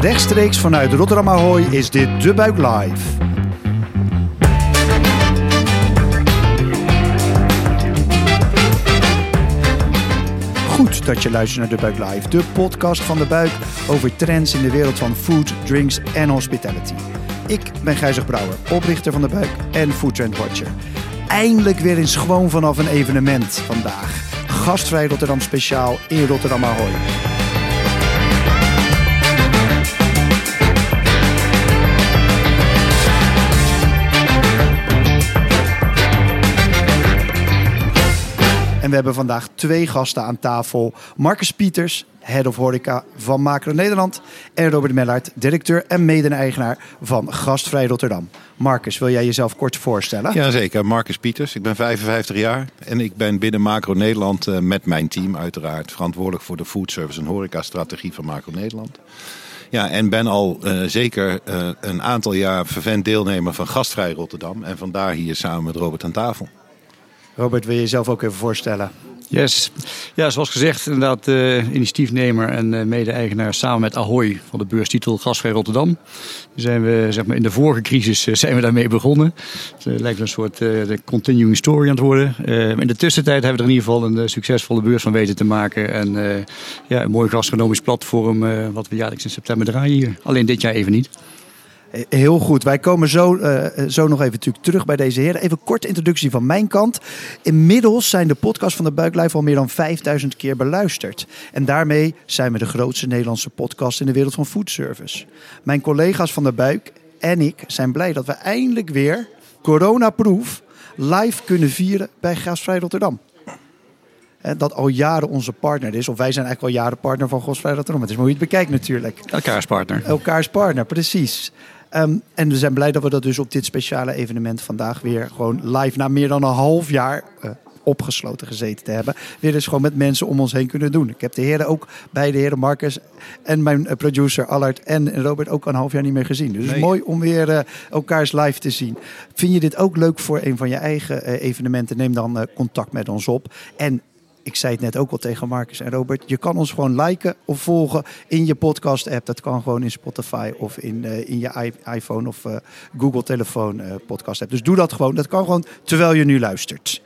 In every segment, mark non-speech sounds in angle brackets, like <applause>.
Rechtstreeks vanuit Rotterdam Ahoy is dit De Buik Live. Goed dat je luistert naar De Buik Live, de podcast van De Buik over trends in de wereld van food, drinks en hospitality. Ik ben Gijzig Brouwer, oprichter van De Buik en Food Trend Watcher. Eindelijk weer eens gewoon vanaf een evenement vandaag. Gastvrij Rotterdam speciaal in Rotterdam Ahoy. Hebben vandaag twee gasten aan tafel. Marcus Pieters, Head of Horeca van Macro Nederland. En Robert Mellaert, directeur en mede-eigenaar van Gastvrij Rotterdam. Marcus, wil jij jezelf kort voorstellen? Jazeker, Marcus Pieters. Ik ben 55 jaar en ik ben binnen Macro Nederland uh, met mijn team uiteraard verantwoordelijk voor de food service en horeca-strategie van Macro Nederland. Ja, en ben al uh, zeker uh, een aantal jaar vervent deelnemer van Gastvrij Rotterdam. En vandaar hier samen met Robert aan tafel. Robert, wil je jezelf ook even voorstellen? Yes. Ja, zoals gezegd, inderdaad, uh, initiatiefnemer en uh, mede-eigenaar samen met Ahoy van de beurstitel Gasvrij Rotterdam. Zijn we, zeg maar, in de vorige crisis uh, zijn we daarmee begonnen. Het lijkt een soort continuing story aan het worden. in de tussentijd hebben we er in ieder geval een succesvolle beurs van weten te maken. En ja, een mooi gastronomisch platform wat we jaarlijks in september draaien hier. Alleen dit jaar even niet. Heel goed. Wij komen zo, uh, zo nog even natuurlijk terug bij deze heren. Even kort introductie van mijn kant. Inmiddels zijn de podcast van de Buiklijf al meer dan 5000 keer beluisterd. En daarmee zijn we de grootste Nederlandse podcast in de wereld van foodservice. Mijn collega's van de Buik en ik zijn blij dat we eindelijk weer coronaproof live kunnen vieren bij Gasvrij Rotterdam dat al jaren onze partner is. Of wij zijn eigenlijk al jaren partner van Gasvrij Rotterdam. Het is maar hoe je het bekijkt natuurlijk. Elkaars partner. Elkaars partner, precies. Um, en we zijn blij dat we dat dus op dit speciale evenement vandaag weer gewoon live na meer dan een half jaar uh, opgesloten gezeten te hebben. Weer eens gewoon met mensen om ons heen kunnen doen. Ik heb de heren ook, beide heren Marcus en mijn producer Allard en Robert ook een half jaar niet meer gezien. Dus nee. het is mooi om weer uh, elkaars live te zien. Vind je dit ook leuk voor een van je eigen uh, evenementen? Neem dan uh, contact met ons op. En ik zei het net ook al tegen Marcus en Robert. Je kan ons gewoon liken of volgen in je podcast app. Dat kan gewoon in Spotify of in, uh, in je iPhone of uh, Google telefoon uh, podcast app. Dus doe dat gewoon. Dat kan gewoon terwijl je nu luistert.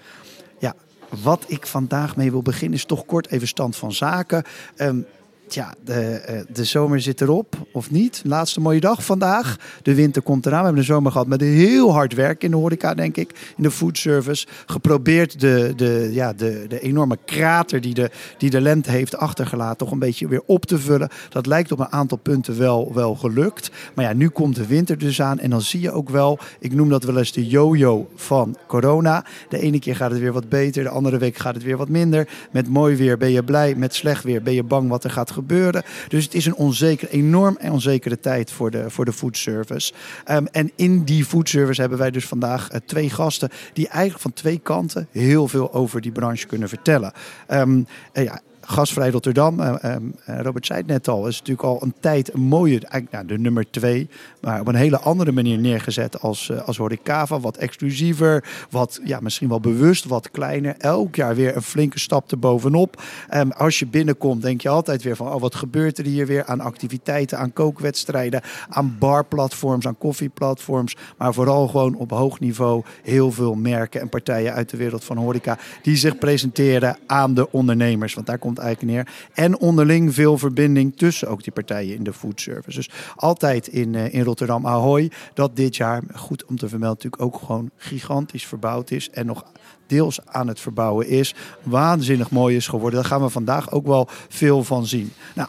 Ja, wat ik vandaag mee wil beginnen is toch kort even stand van zaken. Um, Tja, de, de zomer zit erop, of niet? Laatste mooie dag vandaag. De winter komt eraan. We hebben een zomer gehad met heel hard werk in de horeca, denk ik. In de food service. Geprobeerd de, de, ja, de, de enorme krater die de, die de lente heeft achtergelaten... toch een beetje weer op te vullen. Dat lijkt op een aantal punten wel, wel gelukt. Maar ja, nu komt de winter dus aan. En dan zie je ook wel, ik noem dat wel eens de yo-yo van corona. De ene keer gaat het weer wat beter, de andere week gaat het weer wat minder. Met mooi weer ben je blij, met slecht weer ben je bang wat er gaat gebeuren gebeuren. Dus het is een onzeker, enorm onzekere tijd voor de, voor de foodservice. Um, en in die foodservice hebben wij dus vandaag uh, twee gasten die eigenlijk van twee kanten heel veel over die branche kunnen vertellen. Um, ja, Gasvrij Rotterdam, uh, uh, Robert zei het net al, is natuurlijk al een tijd een mooie, eigenlijk nou, de nummer twee, maar op een hele andere manier neergezet als, als Horecava. Wat exclusiever, wat ja, misschien wel bewust, wat kleiner. Elk jaar weer een flinke stap erbovenop. Um, als je binnenkomt, denk je altijd weer van, oh, wat gebeurt er hier weer aan activiteiten, aan kookwedstrijden, aan barplatforms, aan koffieplatforms. Maar vooral gewoon op hoog niveau heel veel merken en partijen uit de wereld van horeca die zich presenteren aan de ondernemers. Want daar komt eigenlijk neer. En onderling veel verbinding tussen ook die partijen in de food service. Dus altijd in, uh, in Rotterdam Ahoy. Dat dit jaar, goed om te vermelden, natuurlijk ook gewoon gigantisch verbouwd is. En nog deels aan het verbouwen is. Waanzinnig mooi is geworden. Daar gaan we vandaag ook wel veel van zien. Nou,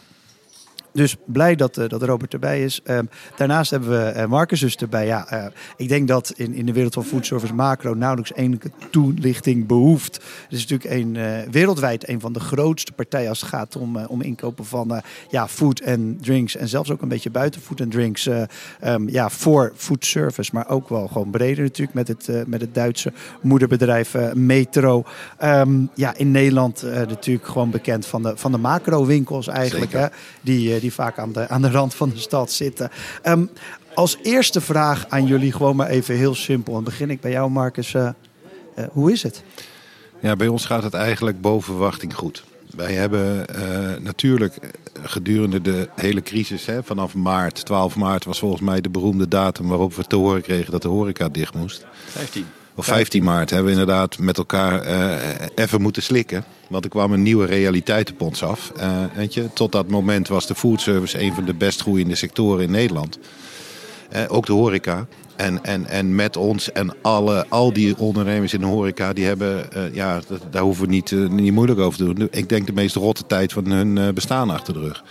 dus blij dat, uh, dat Robert erbij is. Uh, daarnaast hebben we uh, Marcus dus erbij. Ja, uh, ik denk dat in, in de wereld van food service macro nauwelijks enige toelichting behoeft. Het is natuurlijk een, wereldwijd een van de grootste partijen als het gaat om, om inkopen van ja, food en drinks. En zelfs ook een beetje buiten food en drinks. Um, ja, voor food service, maar ook wel gewoon breder natuurlijk met het, met het Duitse moederbedrijf Metro. Um, ja, in Nederland natuurlijk gewoon bekend van de, van de macro winkels eigenlijk. Hè, die die vaak aan de, aan de rand van de stad zitten. Um, als eerste vraag aan jullie, gewoon maar even heel simpel. Dan begin ik bij jou, Marcus. Uh, uh, hoe is het? Ja, bij ons gaat het eigenlijk boven verwachting goed. Wij hebben natuurlijk gedurende de hele crisis, hè, vanaf maart, 12 maart was volgens mij de beroemde datum waarop we te horen kregen dat de horeca dicht moest. 15. Of 15 maart hebben we inderdaad met elkaar even moeten slikken. Want er kwam een nieuwe realiteit op ons af. weet je, tot dat moment was de foodservice een van de best groeiende sectoren in Nederland. ook de horeca. En, en, en met ons en alle, al die ondernemers in de horeca, die hebben, ja, daar hoeven we niet, niet moeilijk over te doen. Ik denk de meest rotte tijd van hun bestaan achter de rug.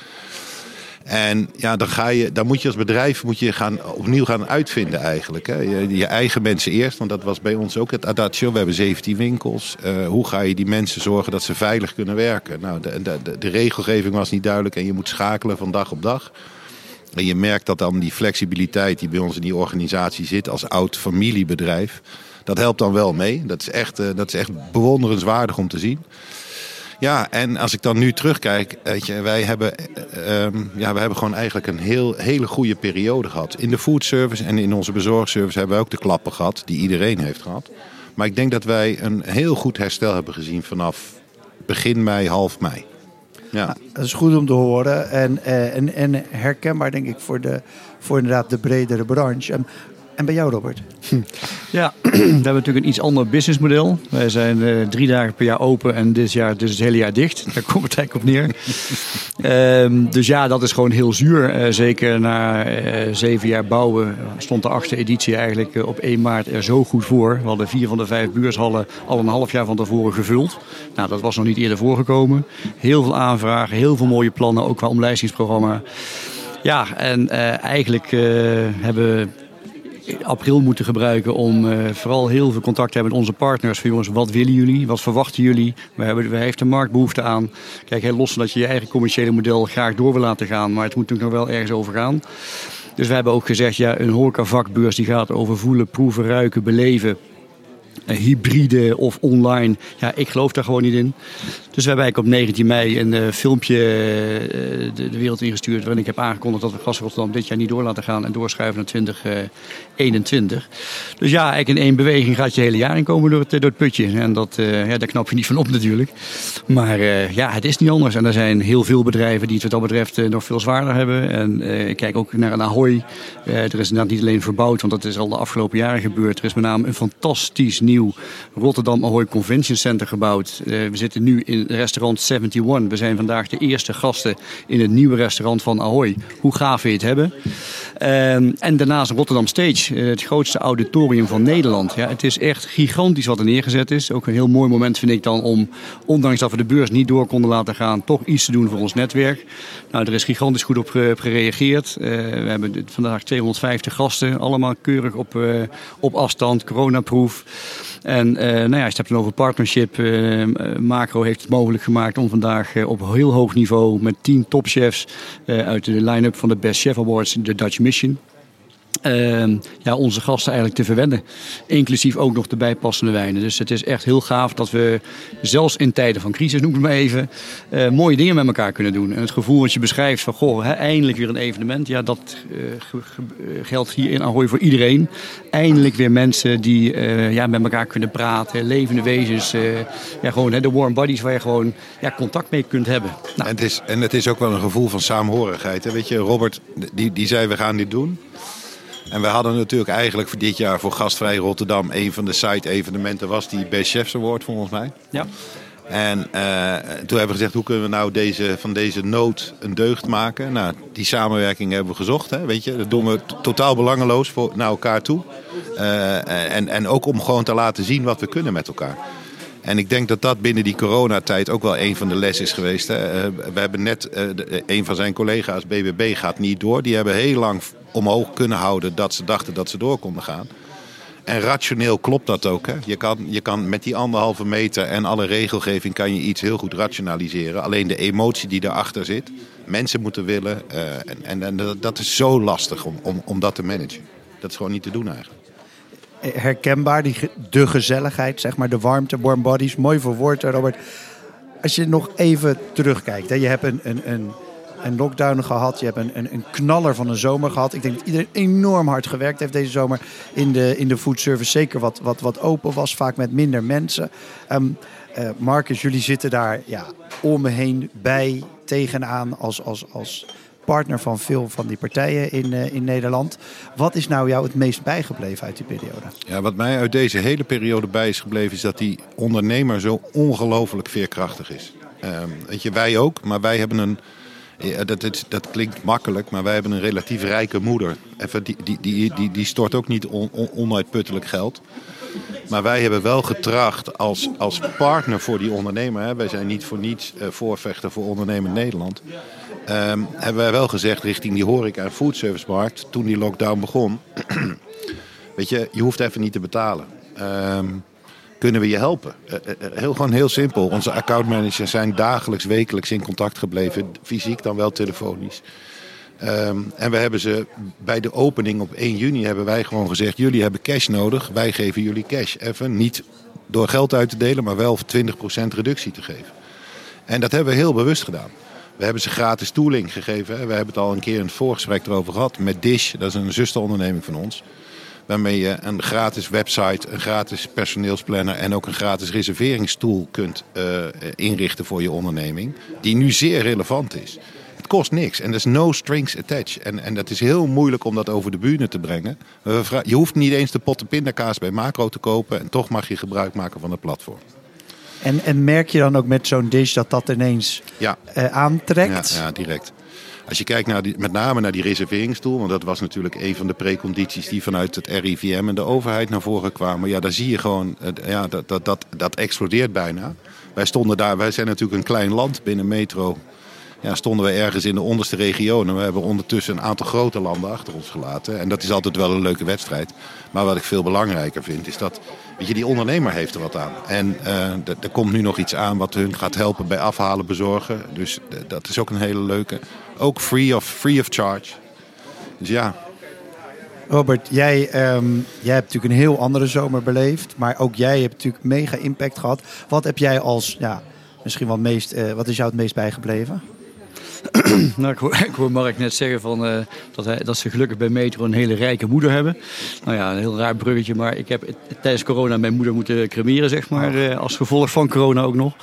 En ja, dan, ga je, dan moet je als bedrijf moet je gaan, opnieuw gaan uitvinden eigenlijk. Hè. Je, je, eigen mensen eerst, want dat was bij ons ook het adatio. We hebben 17 winkels. hoe ga je die mensen zorgen dat ze veilig kunnen werken? Nou, de, de, de regelgeving was niet duidelijk en je moet schakelen van dag op dag. En je merkt dat dan die flexibiliteit die bij ons in die organisatie zit als oud familiebedrijf, dat helpt dan wel mee. Dat is echt, uh, dat is echt bewonderenswaardig om te zien. Ja, en als ik dan nu terugkijk, weet je, wij hebben, uh, ja, we hebben gewoon eigenlijk een heel, hele goede periode gehad. In de foodservice en in onze bezorgservice hebben we ook de klappen gehad, die iedereen heeft gehad. Maar ik denk dat wij een heel goed herstel hebben gezien vanaf begin mei, half mei. Ja. Nou, dat is goed om te horen en, eh, en, en herkenbaar denk ik voor, de, voor inderdaad de bredere branche. En bij jou, Robert? Ja, <clears throat> we hebben natuurlijk een iets ander businessmodel. Wij zijn uh, drie dagen per jaar open en dit jaar dus het hele jaar dicht. <laughs> Daar komt het eigenlijk op neer. um, <laughs> dus ja, dat is gewoon heel zuur. Uh, zeker na uh, zeven jaar bouwen stond de achtste editie eigenlijk op 1 maart er zo goed voor. We hadden vier van de vijf beurshallen al een half jaar van tevoren gevuld. Nou, dat was nog niet eerder voorgekomen. Heel veel aanvragen, heel veel mooie plannen, ook qua omlijstingsprogramma. Ja, en eigenlijk hebben we april moeten gebruiken om uh, vooral heel veel contact te hebben met onze partners. Van jongens, wat willen jullie? Wat verwachten jullie? We hebben, we heeft de markt behoefte aan. Kijk, heel los dat je je eigen commerciële model graag door wil laten gaan, maar het moet natuurlijk nog wel ergens over gaan. Dus we hebben ook gezegd, ja, een horecavakbeurs die gaat over voelen, proeven, ruiken, beleven. Eh, hybride of online. Ja, ik geloof daar gewoon niet in. Dus we hebben eigenlijk op 19 mei een uh, filmpje de, de, wereld ingestuurd. waarin ik heb aangekondigd dat we Gas Rotterdam dit jaar niet door laten gaan. en doorschuiven naar 2021. Dus ja, eigenlijk in één beweging gaat je hele jaar inkomen door het, door het putje. En dat, ja, daar knap je niet van op natuurlijk. Maar ja, het is niet anders. En er zijn heel veel bedrijven die het wat dat betreft nog veel zwaarder hebben. En ik kijk ook naar een Ahoy. er is inderdaad niet alleen verbouwd, want dat is al de afgelopen jaren gebeurd. Er is met name een fantastisch Rotterdam Ahoy Convention Center gebouwd. we zitten nu in restaurant 71. We zijn vandaag de eerste gasten in het nieuwe restaurant van Ahoy. Hoe gaaf we het hebben. Um, en daarnaast Rotterdam Stage, eh, het grootste auditorium van Nederland. Ja, het is echt gigantisch wat er neergezet is. Ook een heel mooi moment vind ik dan om, ondanks dat we de beurs niet door konden laten gaan, toch iets te doen voor ons netwerk. Nou, er is gigantisch goed op gereageerd. Uh, we hebben vandaag 250 gasten, allemaal keurig op, uh, op afstand, coronaproof. En uh, nou ja, als je het hebt over partnership, Macro heeft het mogelijk gemaakt om vandaag op heel hoog niveau met 10 topchefs uit de line-up van de Best Chef Awards, de Dutch Mission. Uh, ja, onze gasten eigenlijk te verwennen. Inclusief ook nog de bijpassende wijnen. Dus het is echt heel gaaf dat we zelfs in tijden van crisis, noem ik maar even, uh, mooie dingen met elkaar kunnen doen. En het gevoel wat je beschrijft van, goh, eindelijk weer een evenement. Ja, dat uh, geldt hier in Ahoy voor iedereen. Eindelijk weer mensen die ja, met elkaar kunnen praten. Levende wezens. ja, gewoon de warm bodies waar je gewoon ja, contact mee kunt hebben. Nou. En, het is, en het is ook wel een gevoel van saamhorigheid. Hè? Weet je, Robert, die, die zei we gaan dit doen. En we hadden natuurlijk eigenlijk voor dit jaar voor Gastvrij Rotterdam... een van de site-evenementen was die Best Chefs Award volgens mij. Ja. En uh, toen hebben we gezegd, hoe kunnen we nou deze, van deze nood een deugd maken? Nou, die samenwerking hebben we gezocht. Hè, weet je? Dat doen we totaal belangeloos voor, naar elkaar toe. Uh, en, en ook om gewoon te laten zien wat we kunnen met elkaar. En ik denk dat dat binnen die coronatijd ook wel een van de lessen is geweest. Hè. We hebben net, een van zijn collega's, BBB, gaat niet door. Die hebben heel lang omhoog kunnen houden dat ze dachten dat ze door konden gaan. En rationeel klopt dat ook. Hè? Je, kan, je kan met die anderhalve meter en alle regelgeving kan je iets heel goed rationaliseren. Alleen de emotie die erachter zit, mensen moeten willen. Uh, en, en, dat is zo lastig om, om, om dat te managen. Dat is gewoon niet te doen eigenlijk. Herkenbaar, die, de gezelligheid, zeg maar, de warmte, warm bodies. Mooi verwoord, Robert. Als je nog even terugkijkt, hè, je hebt een, een, een een lockdown gehad. Je hebt een, een, een, knaller van een zomer gehad. Ik denk dat iedereen enorm hard gewerkt heeft deze zomer in de, in de foodservice. Zeker wat, wat, wat open was, vaak met minder mensen. Um, Marcus, jullie zitten daar ja, om me heen, bij, tegenaan als, als, als partner van veel van die partijen in, uh, in Nederland. Wat is nou jou het meest bijgebleven uit die periode? Ja, wat mij uit deze hele periode bij is gebleven, is dat die ondernemer zo ongelooflijk veerkrachtig is. Um, weet je, wij ook, maar wij hebben een. Ja, dat, dat, dat, klinkt makkelijk, maar wij hebben een relatief rijke moeder. Even, die, die, die, die, die stort ook niet on, on, onuitputtelijk geld. Maar wij hebben wel getracht als, als partner voor die ondernemer. Wij zijn niet voor niets uh, voorvechter voor ondernemer Nederland. Um, hebben wij wel gezegd richting die horeca- en foodservicemarkt. Toen die lockdown begon. <clears throat> weet je, je hoeft even niet te betalen. Um, kunnen we je helpen? Uh, heel, gewoon heel simpel. Onze accountmanagers zijn dagelijks, wekelijks in contact gebleven. Fysiek dan wel telefonisch. Um, en we hebben ze bij de opening op 1 juni hebben wij gewoon gezegd: jullie hebben cash nodig, wij geven jullie cash. Even niet door geld uit te delen, maar wel 20% reductie te geven. En dat hebben we heel bewust gedaan. We hebben ze gratis tooling gegeven. We hebben het al een keer in het voorgesprek erover gehad met Dish, dat is een zusteronderneming van ons. Waarmee je een gratis website, een gratis personeelsplanner en ook een gratis reserveringstool kunt uh, inrichten voor je onderneming. Die nu zeer relevant is kost niks. En er is no strings attached. En, en dat is heel moeilijk om dat over de bühne te brengen. Je hoeft niet eens de potten pindakaas bij macro te kopen. En toch mag je gebruik maken van het platform. En, en merk je dan ook met zo'n dish dat dat ineens ja. uh, aantrekt? Ja, ja, direct. Als je kijkt naar die, met name naar die reserveringstoel, want dat was natuurlijk een van de precondities die vanuit het RIVM en de overheid naar voren kwamen. Ja, daar zie je gewoon, ja, dat, dat, dat, dat explodeert bijna. Wij stonden daar, wij zijn natuurlijk een klein land binnen metro ja, stonden we ergens in de onderste regionen. We hebben ondertussen een aantal grote landen achter ons gelaten. En dat is altijd wel een leuke wedstrijd. Maar wat ik veel belangrijker vind, is dat weet je, die ondernemer heeft er wat aan. En uh, er komt nu nog iets aan wat hun gaat helpen bij afhalen, bezorgen. Dus dat is ook een hele leuke. Ook free of, free of charge. Dus ja, Robert, jij, um, jij hebt natuurlijk een heel andere zomer beleefd. Maar ook jij hebt natuurlijk mega impact gehad. Wat heb jij als, ja, misschien wel meest, uh, wat is jou het meest bijgebleven? <clears throat> nou, ik, hoor, ik hoor Mark net zeggen van, uh, dat, hij, dat ze gelukkig bij Metro een hele rijke moeder hebben. Nou ja, een heel raar bruggetje, maar ik heb tijdens corona mijn moeder moeten cremeren, zeg maar. Uh, als gevolg van corona ook nog.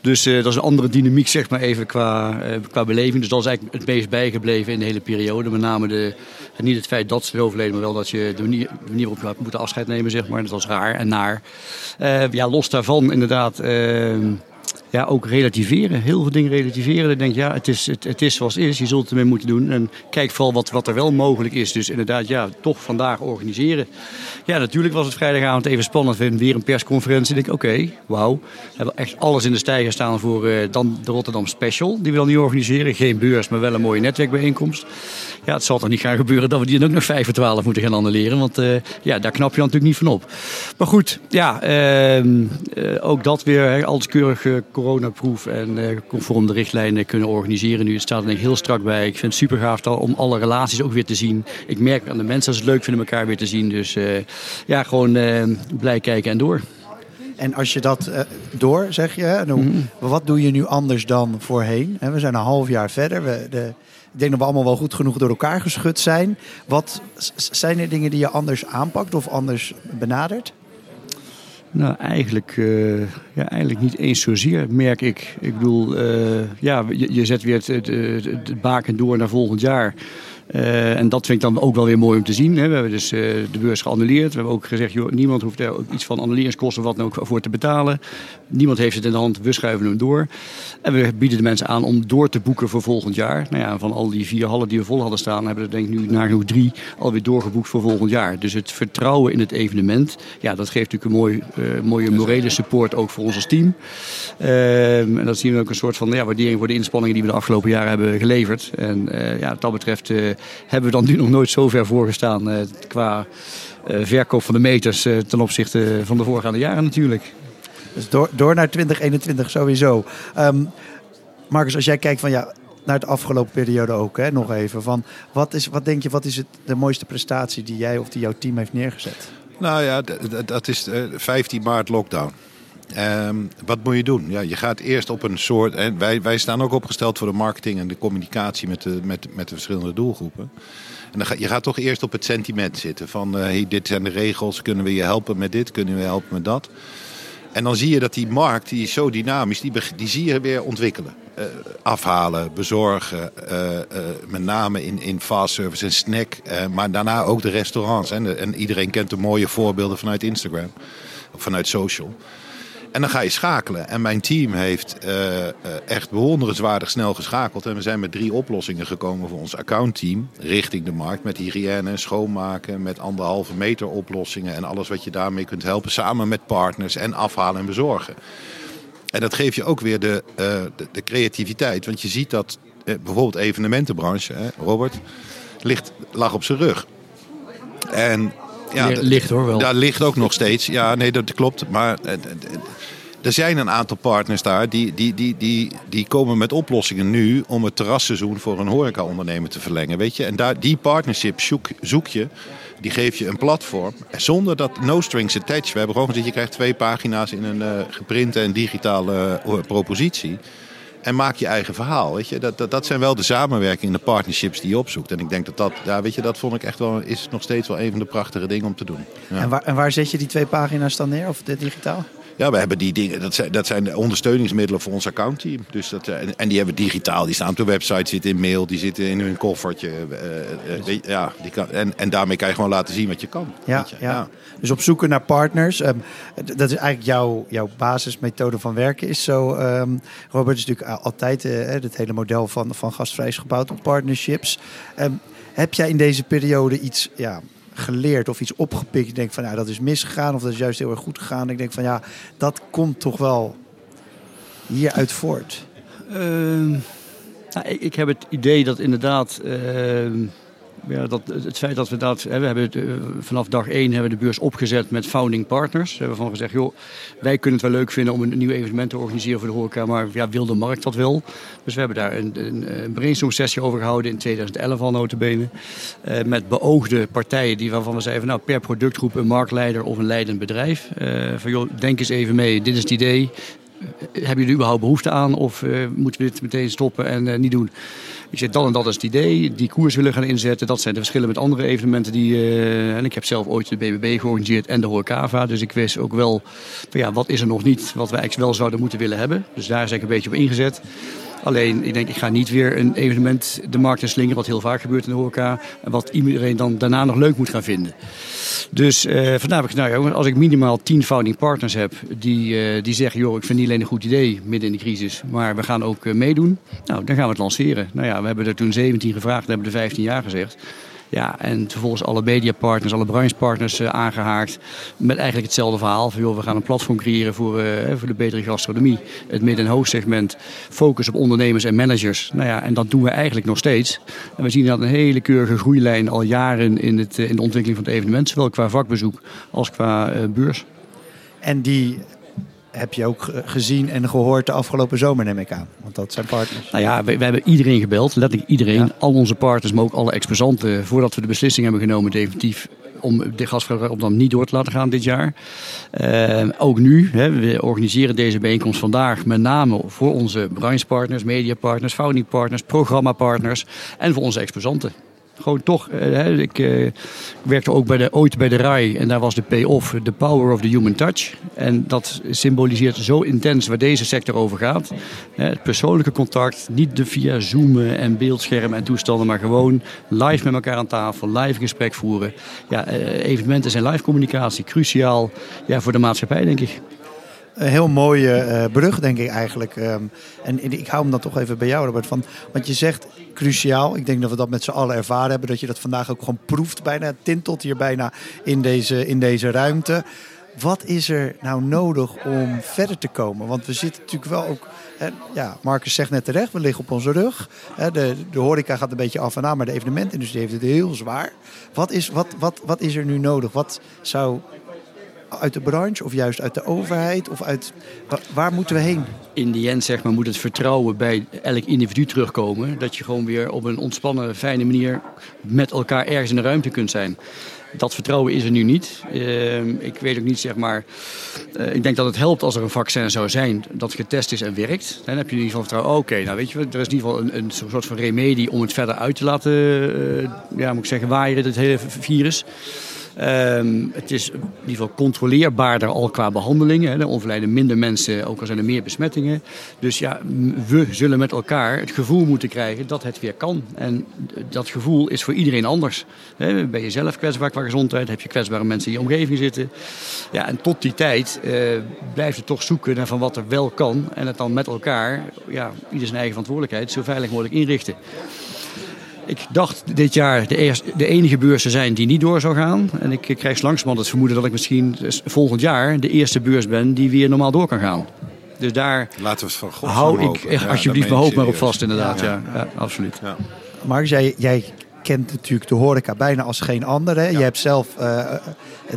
Dus uh, dat is een andere dynamiek, zeg maar, even qua, qua beleving. Dus dat is eigenlijk het meest bijgebleven in de hele periode. Met name de, niet het feit dat ze er overleden, maar wel dat je de manier, de manier waarop je moet afscheid nemen, zeg maar. Dat was raar en naar. ja, los daarvan inderdaad ehm, ja, ook relativeren. Heel veel dingen relativeren. Dan denk ja, het is, het, het is zoals het is. Je zult het ermee moeten doen. En kijk vooral wat, wat er wel mogelijk is. Dus inderdaad, ja, toch vandaag organiseren. Ja, natuurlijk was het vrijdagavond even spannend. We weer een persconferentie. Ik denk, oké, wauw. We hebben echt alles in de stijger staan voor uh, dan de Rotterdam Special. Die we dan nu organiseren. Geen beurs, maar wel een mooie netwerkbijeenkomst. Ja, het zal toch niet gaan gebeuren dat we die dan ook nog 5 voor 12 moeten gaan annuleren. Want uh, ja, daar knap je natuurlijk niet van op. Maar goed, ja, uh, ook dat weer. Alles keurig coronaproof en uh, conform de richtlijnen kunnen organiseren nu. Het staat er heel strak bij. Ik vind het super gaaf om alle relaties ook weer te zien. Ik merk aan de mensen dat ze het leuk vinden elkaar weer te zien. Dus uh, ja, gewoon uh, blij kijken en door. En als je dat uh, door, zeg je, nou, mm. wat doe je nu anders dan voorheen? We zijn een half jaar verder. We, de, ik denk dat we allemaal wel goed genoeg door elkaar geschud zijn. Wat zijn er dingen die je anders aanpakt of anders benadert? Nou, eigenlijk, uh, ja, eigenlijk niet eens zozeer, merk ik. Ik bedoel, uh, ja, je, zet weer het, het baken door naar volgend jaar. Uh, en dat vind ik dan ook wel weer mooi om te zien. Hè. We hebben dus uh, de beurs geannuleerd. We hebben ook gezegd, joh, niemand hoeft er iets van annuleringskosten wat dan ook voor te betalen. Niemand heeft het in de hand, we schuiven hem door. En we bieden de mensen aan om door te boeken voor volgend jaar. Nou ja, van al die vier hallen die we vol hadden staan, hebben we denk ik nu nagenoeg drie alweer doorgeboekt voor volgend jaar. Dus het vertrouwen in het evenement, ja, dat geeft natuurlijk een mooi, uh, mooie morele support ook voor ons als team. en dat zien we ook een soort van ja, waardering voor de inspanningen die we de afgelopen jaren hebben geleverd. En ja, wat dat betreft hebben we dan nu nog nooit zo ver voorgestaan uh, qua uh, verkoop van de meters uh, ten opzichte van de voorgaande jaren natuurlijk. Dus door, door naar 2021 sowieso. Um, Marcus, als jij kijkt van ja, naar de afgelopen periode ook, hè, nog even. Van wat, is, wat denk je, wat is het, de mooiste prestatie die jij of die jouw team heeft neergezet? Nou ja, dat is 15 maart lockdown. Um, wat moet je doen? Ja, je gaat eerst op een soort. Wij, wij staan ook opgesteld voor de marketing en de communicatie met de, met, met de verschillende doelgroepen. En dan ga, je gaat toch eerst op het sentiment zitten. Van uh, hey, dit zijn de regels, kunnen we je helpen met dit, kunnen we je helpen met dat. En dan zie je dat die markt, die is zo dynamisch, die, die zie je weer ontwikkelen. Uh, afhalen, bezorgen, uh, met name in, in fast service en snack. maar daarna ook de restaurants. En, en iedereen kent de mooie voorbeelden vanuit Instagram, of vanuit social. En dan ga je schakelen. En mijn team heeft uh, echt bewonderenswaardig snel geschakeld. En we zijn met drie oplossingen gekomen voor ons accountteam. Richting de markt. Met hygiëne, schoonmaken, met anderhalve meter oplossingen. En alles wat je daarmee kunt helpen. Samen met partners en afhalen en bezorgen. En dat geeft je ook weer de, uh, de, de, creativiteit. Want je ziet dat bijvoorbeeld evenementenbranche, hè, Robert, ligt, lag op zijn rug. En ja, ligt hoor wel. Daar ligt ook nog steeds. Ja, nee, dat klopt. Maar er zijn een aantal partners daar die, die, die, die, die komen met oplossingen nu om het terrasseizoen voor een horecaondernemer te verlengen. Weet je? En daar, die partnership zoek, zoek je, die geef je een platform. Zonder dat no strings attached. We hebben gewoon gezegd, je krijgt twee pagina's in een uh, geprinte en digitale uh, propositie. En maak je eigen verhaal. Weet je? Dat, dat, dat zijn wel de samenwerkingen, de partnerships die je opzoekt. En ik denk dat dat, ja, weet je, dat vond ik echt wel, is nog steeds wel een van de prachtige dingen om te doen. En, waar, en waar zet je die twee pagina's dan neer, of dit digitaal? Ja, we hebben die dingen. Dat zijn, dat zijn de ondersteuningsmiddelen voor ons accountteam. Dus dat, en, en die hebben digitaal. Die staan op de website, zitten in mail, die zitten in hun koffertje. Uh, uh, ja, die kan, en, en daarmee kan je gewoon laten zien wat je kan. Ja, je? ja. ja. Dus op zoeken naar partners. Um, dat is eigenlijk jouw, jouw basismethode van werken. Is zo, um, Robert, is natuurlijk altijd uh, het hele model van, van gastvrij is gebouwd op partnerships. Um, heb jij in deze periode iets ja, geleerd of iets opgepikt. Je denkt van nou dat is misgegaan of dat is juist heel erg goed gegaan. Ik denk van ja, dat komt toch wel hieruit voort. Uh, nou, ik, ik, heb het idee dat inderdaad. Uh, ja, dat, het feit dat we dat. Hè, we hebben uh, vanaf dag één hebben we de beurs opgezet met founding partners. We hebben van gezegd, joh, wij kunnen het wel leuk vinden om een nieuw evenement te organiseren voor de horeca, maar ja, wil de markt dat wel? Dus we hebben daar een, een, brainstorm sessie over gehouden in 2011 al notabene. Uh, met beoogde partijen die waarvan we zeiden, nou per productgroep een marktleider of een leidend bedrijf. Uh, van joh, denk eens even mee, dit is het idee. Hebben jullie überhaupt behoefte aan of moeten we dit meteen stoppen en niet doen? Ik zeg, en dat is het idee. Die koers willen gaan inzetten. Dat zijn de verschillen met andere evenementen. Die, uh, en ik heb zelf ooit de BBB georganiseerd en de Horecava. Dus ik wist ook wel, ja, wat is er nog niet wat we eigenlijk wel zouden moeten willen hebben. Dus daar is ik een beetje op ingezet. Alleen, ik denk, ik ga niet weer een evenement de markt in slingeren, wat heel vaak gebeurt in de horeca. En wat iedereen dan daarna nog leuk moet gaan vinden. Dus uh, vandaar heb ik nou, als ik minimaal 10 founding partners heb die, uh, die zeggen, joh, ik vind niet alleen een goed idee midden in de crisis, maar we gaan ook uh, meedoen. Nou, dan gaan we het lanceren. Nou ja, we hebben er toen 17 gevraagd, we hebben er 15 jaar gezegd. Ja, en vervolgens alle mediapartners, alle branchepartners uh, aangehaakt. Met eigenlijk hetzelfde verhaal. Van, we gaan een platform creëren voor, uh, voor de betere gastronomie. Het midden- en hoogsegment. Focus op ondernemers en managers. Nou ja, en dat doen we eigenlijk nog steeds. En we zien dat een hele keurige groeilijn al jaren in, het, in de ontwikkeling van het evenement. Zowel qua vakbezoek als qua beurs. En die heb je ook gezien en gehoord de afgelopen zomer, neem ik aan. Want dat zijn partners. Nou ja, we, we hebben iedereen gebeld, letterlijk iedereen. Ja. Al onze partners, maar ook alle exposanten. Voordat we de beslissing hebben genomen definitief om de Rotterdam niet door te laten gaan dit jaar. Uh, ook nu, hè, we organiseren deze bijeenkomst vandaag met name voor onze branchepartners, mediapartners, founding partners, programmapartners en voor onze exposanten gewoon toch. Uh, ik uh, werkte ook bij de, ooit bij de RAI en daar was de pay-off, the power of the human touch. En dat symboliseert zo intens waar deze sector over gaat. Het persoonlijke contact, niet de via zoomen en beeldschermen en toestanden, maar gewoon live met elkaar aan tafel, live gesprek voeren. Ja, evenementen zijn live communicatie, cruciaal ja, voor de maatschappij, denk ik. Een heel mooie uh, brug, denk ik eigenlijk. Um, en ik hou hem dan toch even bij jou, Robert. Van, want je zegt cruciaal. Ik denk dat we dat met z'n allen ervaren hebben. Dat je dat vandaag ook gewoon proeft bijna. Tintelt hier bijna in deze, in deze ruimte. Wat is er nou nodig om verder te komen? Want we zitten natuurlijk wel ook... Hè, ja, Marcus zegt net terecht, we liggen op onze rug. Hè, de, de horeca gaat een beetje af en aan, maar de evenementindustrie heeft het heel zwaar. Wat is, wat, wat, wat is er nu nodig? Wat zou uit de branche of juist uit de overheid? Of uit, waar moeten we heen? In die end zeg maar, moet het vertrouwen bij elk individu terugkomen. Dat je gewoon weer op een ontspannen, fijne manier met elkaar ergens in de ruimte kunt zijn. Dat vertrouwen is er nu niet. Uh, ik weet ook niet, zeg maar. Uh, ik denk dat het helpt als er een vaccin zou zijn dat getest is en werkt. Dan heb je in ieder geval vertrouwen. Oké, nou weet je, er is in ieder geval een, een soort van remedie om het verder uit te laten, uh, ja, moet ik zeggen, waaien, het hele virus. Ehm, het is in ieder geval controleerbaarder al qua behandelingen. Er overlijden minder mensen, ook al zijn er meer besmettingen. Dus ja, we zullen met elkaar het gevoel moeten krijgen dat het weer kan. En dat gevoel is voor iedereen anders. Ben je zelf kwetsbaar qua gezondheid? Heb je kwetsbare mensen in je omgeving zitten? Ja, en tot die tijd uh, blijft het toch zoeken naar van wat er wel kan. En het dan met elkaar, ja, ieder zijn eigen verantwoordelijkheid, zo veilig mogelijk inrichten. Ik dacht dit jaar de, eerste, de enige beurs te zijn die niet door zou gaan. En ik krijg langzamerhand het vermoeden dat ik misschien volgend jaar de eerste beurs ben die weer normaal door kan gaan. Dus daar Laten we het van God hou ik echt alsjeblieft mijn hoofd maar op vast inderdaad. Ja, ja, ja absoluut. Ja. Mark, jij, jij kent natuurlijk de horeca bijna als geen andere. Je hebt zelf uh,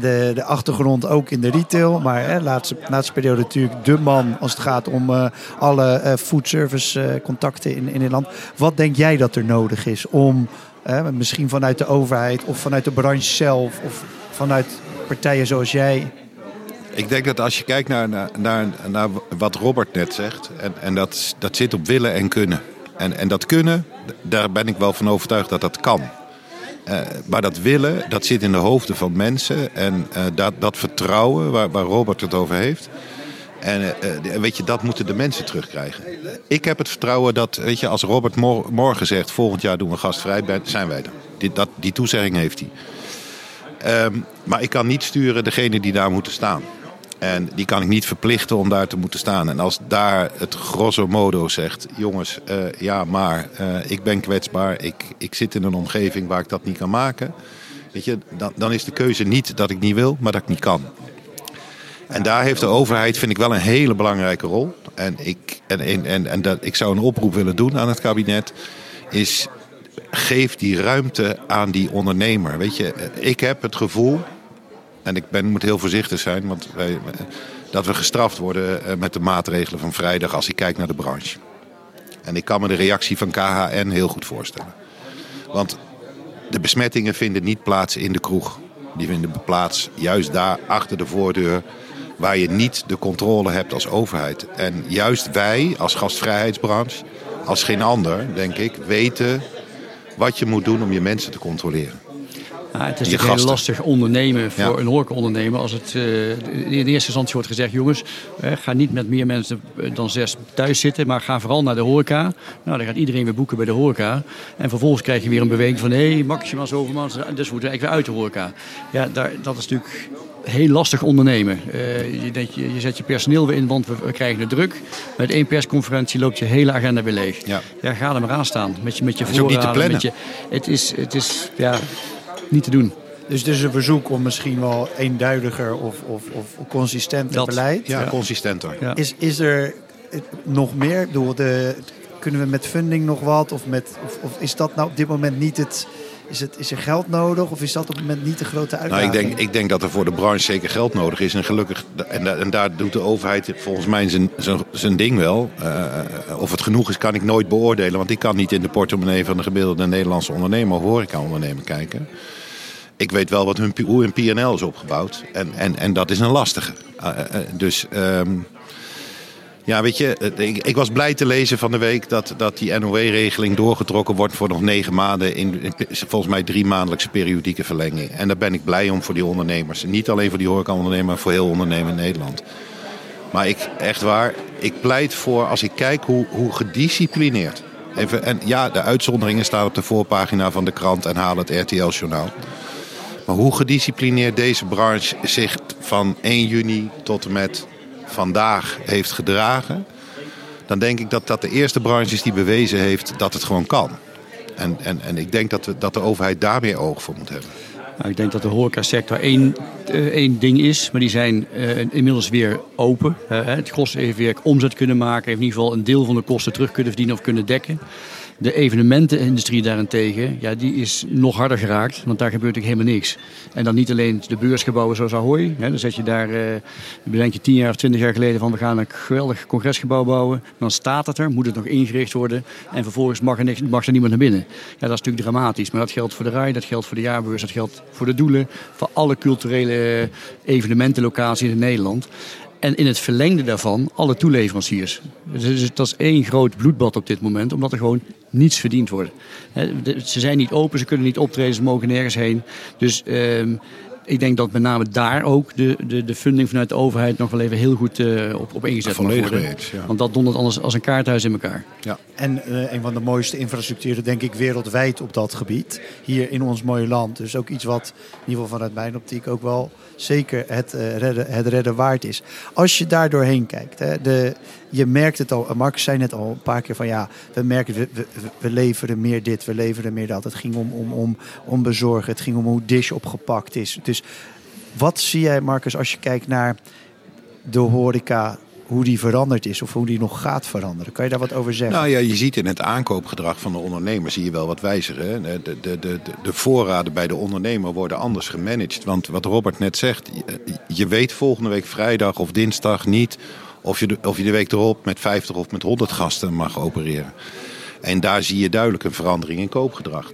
de, de achtergrond ook in de retail. Maar hè, laatste, laatste periode natuurlijk de man als het gaat om uh, alle uh, foodservice contacten in, in het land. Wat denk jij dat er nodig is om misschien vanuit de overheid of vanuit de branche zelf of vanuit partijen zoals jij ik denk dat als je kijkt naar, naar, naar, naar wat Robert net zegt, en, en dat, dat zit op willen en kunnen. En, en dat kunnen, daar ben ik wel van overtuigd dat dat kan. Uh, maar dat willen, dat zit in de hoofden van mensen. En uh, dat, dat vertrouwen waar, waar Robert het over heeft. En uh, weet je, dat moeten de mensen terugkrijgen. Ik heb het vertrouwen dat, weet je, als Robert mor morgen zegt... volgend jaar doen we gastvrij, zijn wij er. Die, dat, die toezegging heeft hij. Um, maar ik kan niet sturen degene die daar moeten staan. En die kan ik niet verplichten om daar te moeten staan. En als daar het grosso modo zegt: jongens, uh, ja, maar uh, ik ben kwetsbaar. Ik, ik zit in een omgeving waar ik dat niet kan maken. Weet je, dan, dan is de keuze niet dat ik niet wil, maar dat ik niet kan. En daar heeft de overheid, vind ik, wel een hele belangrijke rol. En ik, en, en, en, en dat, ik zou een oproep willen doen aan het kabinet. Is geef die ruimte aan die ondernemer. Weet je, ik heb het gevoel en ik ben, moet heel voorzichtig zijn, want wij, dat we gestraft worden eh, met de maatregelen van vrijdag als ik kijk naar de branche. En ik kan me de reactie van KHN heel goed voorstellen. Want de besmettingen vinden niet plaats in de kroeg. Die vinden plaats juist daar achter de voordeur, waar je niet de controle hebt als overheid. En juist wij als gastvrijheidsbranche, als geen ander, denk ik, weten wat je moet doen om je mensen te controleren. Ja, het is natuurlijk heel lastig ondernemen voor een horecaondernemer. Als het uh, in eerste instantie wordt gezegd, jongens, eh, ga niet met meer mensen dan zes thuis zitten, maar ga vooral naar de horeca. Nou, dan gaat iedereen weer boeken bij de horeca. En vervolgens krijg je weer een beweging van, hé, hey, maximaal zoveel man, dus we moeten eigenlijk weer uit de horeca. Ja, daar, dat is natuurlijk heel lastig ondernemen. Uh, je, denkt, je, je, zet je personeel weer in, want we, krijgen de druk. Met één persconferentie loopt je hele agenda weer leeg. Ja, ja ga er maar aan staan. Met je, met je voorraden. niet te plannen. Met je, het is, het is, ja, niet te doen. Dus het is een verzoek om misschien wel eenduidiger of, of, of consistenter beleid. Ja, consistenter. Ja. Is, is er nog meer? Door de, kunnen we met funding nog wat? Of, met, of, of is dat nou op dit moment niet het, is, het, is er geld nodig of is dat op het moment niet de grote uitdaging? Nou, ik, denk, ik denk dat er voor de branche zeker geld nodig is. En gelukkig, en, en daar doet de overheid volgens mij zijn, zijn, zijn ding wel. Uh, of het genoeg is, kan ik nooit beoordelen. Want ik kan niet in de portemonnee van de gemiddelde Nederlandse ondernemer of horeca-ondernemer kijken ik weet wel wat hun, hoe hun PNL is opgebouwd. En, en, en dat is een lastige. Uh, dus um, ja, weet je, ik, ik, was blij te lezen van de week dat, dat die NOW-regeling doorgetrokken wordt voor nog negen maanden. In, in, volgens mij drie maandelijkse periodieke verlenging. En daar ben ik blij om voor die ondernemers. Niet alleen voor die horeca-ondernemer, maar voor heel ondernemer in Nederland. Maar ik, echt waar, ik pleit voor als ik kijk hoe, hoe gedisciplineerd. Even, en ja, de uitzonderingen staan op de voorpagina van de krant en halen het RTL-journaal. Maar hoe gedisciplineerd deze branche zich van 1 juni tot en met vandaag heeft gedragen, dan denk ik dat dat de eerste branche is die bewezen heeft dat het gewoon kan. En, en, en ik denk dat, we, dat de overheid daar meer oog voor moet hebben. Nou, ik denk dat de horecasector één, uh, één ding is, maar die zijn uh, inmiddels weer open. Uh, het gros heeft weer omzet kunnen maken, heeft in ieder geval een deel van de kosten terug kunnen verdienen of kunnen dekken. De evenementenindustrie daarentegen, ja, die is nog harder geraakt, want daar gebeurt natuurlijk helemaal niks. En dan niet alleen de beursgebouwen zoals Ahoy. Hè, dan zet je daar, uh, bedenk je tien jaar of twintig jaar geleden van we gaan een geweldig congresgebouw bouwen. Dan staat het er, moet het nog ingericht worden en vervolgens mag er, niks, mag er niemand naar binnen. Ja, dat is natuurlijk dramatisch, maar dat geldt voor de RAI, dat geldt voor de jaarbeurs, dat geldt voor de doelen, voor alle culturele evenementenlocaties in Nederland. En in het verlengde daarvan alle toeleveranciers. Dus dat is één groot bloedbad op dit moment, omdat er gewoon niets verdiend wordt. Ze zijn niet open, ze kunnen niet optreden, ze mogen nergens heen. Dus ehm, ik denk dat met name daar ook de, de, de funding vanuit de overheid nog wel even heel goed uh, op, op ingezet moet worden. ja. Want dat dondert anders als een kaarthuis in elkaar. Ja. En uh, een van de mooiste infrastructuren, denk ik, wereldwijd op dat gebied. Hier in ons mooie land. Dus ook iets wat, in ieder geval vanuit mijn optiek, ook wel zeker het, uh, redden, het redden waard is. Als je daar doorheen kijkt, hè, de, je merkt het al, Marcus zei net al een paar keer van ja, we merken, we, we, we leveren meer dit, we leveren meer dat. Het ging om, om, om, om bezorgen, het ging om hoe dish opgepakt is. Dus wat zie jij, Marcus, als je kijkt naar de horeca hoe die veranderd is of hoe die nog gaat veranderen. Kan je daar wat over zeggen? Nou ja, je ziet in het aankoopgedrag van de ondernemer zie je wel wat wijzigen. De, de, de, de, de voorraden bij de ondernemer worden anders gemanaged. Want wat Robert net zegt, je weet volgende week vrijdag of dinsdag niet of je of je de week erop met 50 of met 100 gasten mag opereren. En daar zie je duidelijk een verandering in koopgedrag.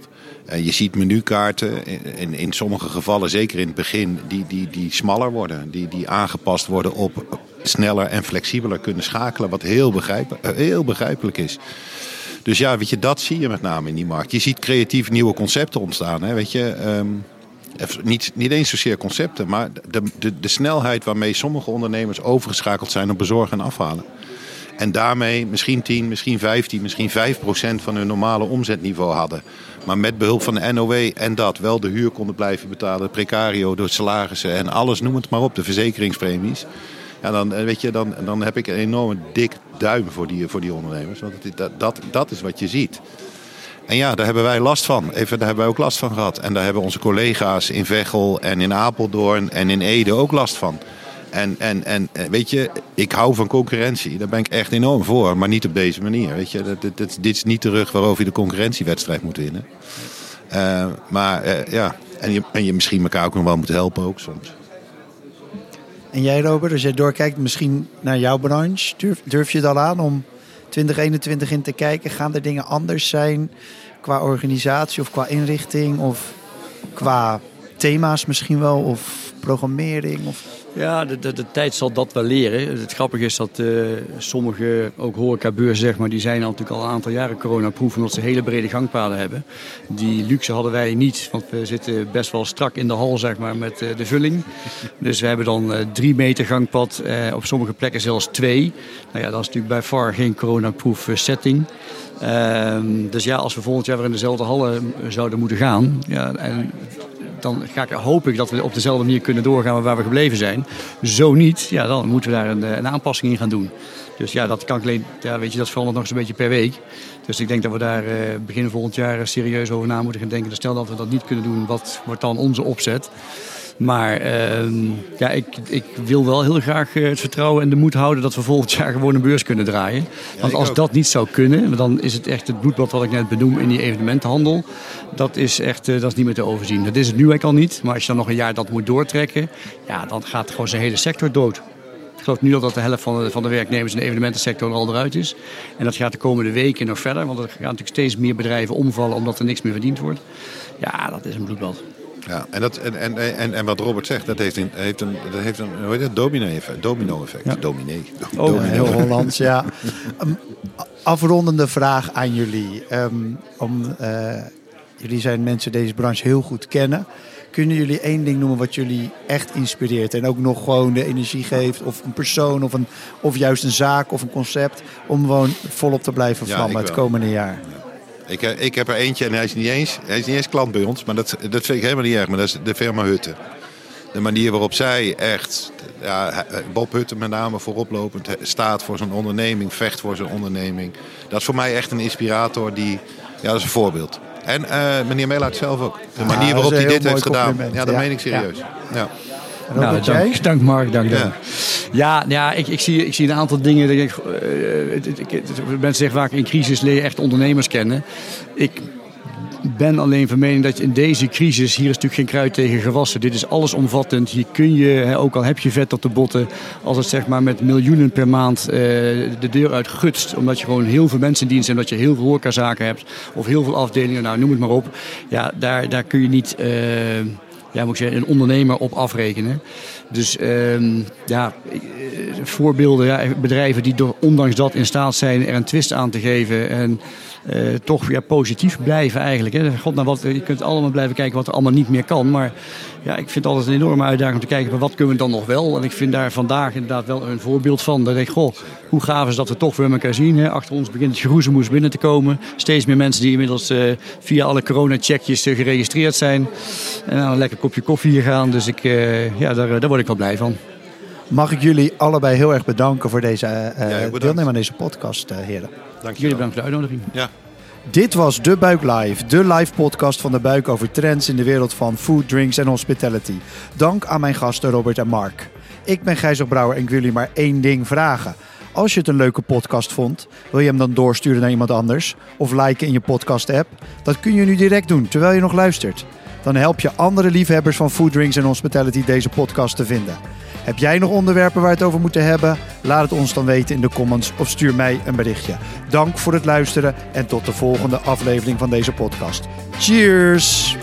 En je ziet menukaarten, in, in sommige gevallen, zeker in het begin, die, die, die smaller worden. Die, die aangepast worden op sneller en flexibeler kunnen schakelen. Wat heel, begrijp, eh, heel begrijpelijk is. Dus ja, weet je, dat zie je met name in die markt. Je ziet creatief nieuwe concepten ontstaan. Hè, weet je, um, niet, niet eens zozeer concepten, maar de, de, de snelheid waarmee sommige ondernemers overgeschakeld zijn op bezorgen en afhalen. En daarmee misschien 10, misschien 15, misschien 5 procent van hun normale omzetniveau hadden. Maar met behulp van de NOW en dat wel de huur konden blijven betalen, precario, de salarissen en alles, noem het maar op, de verzekeringspremies. Ja, dan, eh, weet je, dan, dan heb ik een enorme dik duim voor die, voor die ondernemers. Want dat, dat, dat is wat je ziet. En ja, daar hebben wij last van. Even, daar hebben wij ook last van gehad. En daar hebben onze collega's in Veghel en in Apeldoorn en in Ede ook last van. En, en, en weet je, ik hou van concurrentie. Daar ben ik echt enorm voor. Maar niet op deze manier. Weet je, dit, dit, is niet de rug waarover je de concurrentiewedstrijd moet winnen. Uh, maar uh, ja, en je, en je misschien elkaar ook nog wel moet helpen ook soms. En jij Robert, als jij doorkijkt misschien naar jouw branche, durf, durf je dan aan om 2021 in te kijken? Gaan er dingen anders zijn qua organisatie of qua inrichting of qua thema's misschien wel of programmering? Of... Ja, de, de, de, tijd zal dat wel leren. Het grappige is dat uh, sommige, ook horecabeurzen zeg maar, die zijn al natuurlijk al een aantal jaren coronaproof omdat ze hele brede gangpaden hebben. Die luxe hadden wij niet, want we zitten best wel strak in de hal zeg maar, met uh, de vulling. <laughs> Dus we hebben dan uh, drie meter gangpad, op sommige plekken zelfs twee. Nou ja, dat is natuurlijk bij far geen coronaproof setting. Ehm, dus ja, als we volgend jaar weer in dezelfde hallen zouden moeten gaan, ja, en dan ga ik, hoop ik dat we op dezelfde manier kunnen doorgaan waar we gebleven zijn. Zo niet, ja, dan moeten we daar een, een aanpassing in gaan doen. Dus ja, dat kan alleen, ja, weet je, dat verandert nog eens een beetje per week. Dus ik denk dat we daar uh, begin volgend jaar serieus over na moeten gaan denken. Dus stel dat we dat niet kunnen doen, wat wordt dan onze opzet? Maar uh, ja, ik, ik wil wel heel graag eh, het vertrouwen en de moed houden dat we volgend jaar <laughs> gewoon een beurs kunnen draaien. Want als dat niet zou kunnen, dan is het echt het bloedbad wat ik net benoem in die evenementenhandel. Dat is echt uh, dat is niet meer te overzien. Dat is het nu eigenlijk al niet. Maar als je dan nog een jaar dat moet doortrekken, ja, dan gaat gewoon zijn hele sector dood. Ik geloof nu al dat de helft van de, van de werknemers in de evenementensector al eruit is. En dat gaat de komende weken nog verder. Want er gaan natuurlijk steeds meer bedrijven omvallen omdat er niks meer verdiend wordt. Ja, dat is een bloedbad. Ja, en, dat, en, en, en, en wat Robert zegt, dat heeft een, heeft een, dat heeft een hoe heet het, domino-effect. Domino-effect. Ja. Dominee. Oh, domino heel Hollands, ja. Um, <laughs> afrondende vraag aan jullie. Um, om, uh, jullie zijn mensen deze branche heel goed kennen. Kunnen jullie één ding noemen wat jullie echt inspireert en ook nog gewoon de energie geeft, of een persoon, of, een, of juist een zaak of een concept, om gewoon volop te blijven vlammen ja, het komende jaar? Ja. Ik, eh, ik heb er eentje en hij is niet eens, hij is niet eens klant bij ons, maar dat, dat vind ik helemaal niet erg. Maar dat is de firma Hutte. De manier waarop zij echt, ja, Bob Hutte met name vooroplopend, staat voor zijn onderneming, vecht voor zijn onderneming. Dat is voor mij echt een inspirator die, ja, dat is een voorbeeld. En uh, meneer Melaert zelf ook. De manier waarop hij dit heeft gedaan, ja, dat ja. meen ik serieus. ja. Nou, dank, dank Mark, dank, dank. Ja, ja ik, ik, zie, ik zie een aantal dingen. Dat ik, uh, mensen zeggen vaak in crisis leer je echt ondernemers kennen. Ik ben alleen van mening dat je in deze crisis, hier is natuurlijk geen kruid tegen gewassen. Dit is allesomvattend. Hier kun je, ook al heb je vet op de botten, als het zeg maar met miljoenen per maand uh, de deur uit gutst. Omdat je gewoon heel veel mensen in dienst hebt, omdat je heel veel horecazaken hebt. Of heel veel afdelingen, nou noem het maar op. Ja, daar, daar kun je niet... Uh, ja, moet ik zeggen, een ondernemer op afrekenen. Dus um, ja, voorbeelden, ja, bedrijven die ondanks dat in staat zijn er een twist aan te geven. En uh, toch weer positief blijven eigenlijk. Hè. God, nou wat, je kunt allemaal blijven kijken wat er allemaal niet meer kan. Maar ja, ik vind het altijd een enorme uitdaging om te kijken wat kunnen we dan nog wel. En ik vind daar vandaag inderdaad wel een voorbeeld van. Dat ik, goh, hoe gaaf is dat we toch weer elkaar zien. Hè. Achter ons begint het geroezemoes binnen te komen. Steeds meer mensen die inmiddels uh, via alle corona-checkjes uh, geregistreerd zijn. En nou, een lekker kopje koffie hier gaan. Dus ik, ja, daar, daar word ik wel blij van. Mag ik jullie allebei heel erg bedanken voor deze uh, deelnemen aan deze podcast, uh, heren. Dank jullie bedankt voor de uitnodiging. Ja. Dit was De Buik Live, de live podcast van De Buik over trends in de wereld van food, drinks en hospitality. Dank aan mijn gasten Robert en Mark. Ik ben Gijzer Brouwer en ik wil jullie maar één ding vragen. Als je het een leuke podcast vond, wil je hem dan doorsturen naar iemand anders? Of liken in je podcast-app? Dat kun je nu direct doen, terwijl je nog luistert. Dan help je andere liefhebbers van food, drinks en hospitality deze podcast te vinden. Heb jij nog onderwerpen waar we het over moeten hebben? Laat het ons dan weten in de comments of stuur mij een berichtje. Dank voor het luisteren en tot de volgende aflevering van deze podcast. Cheers!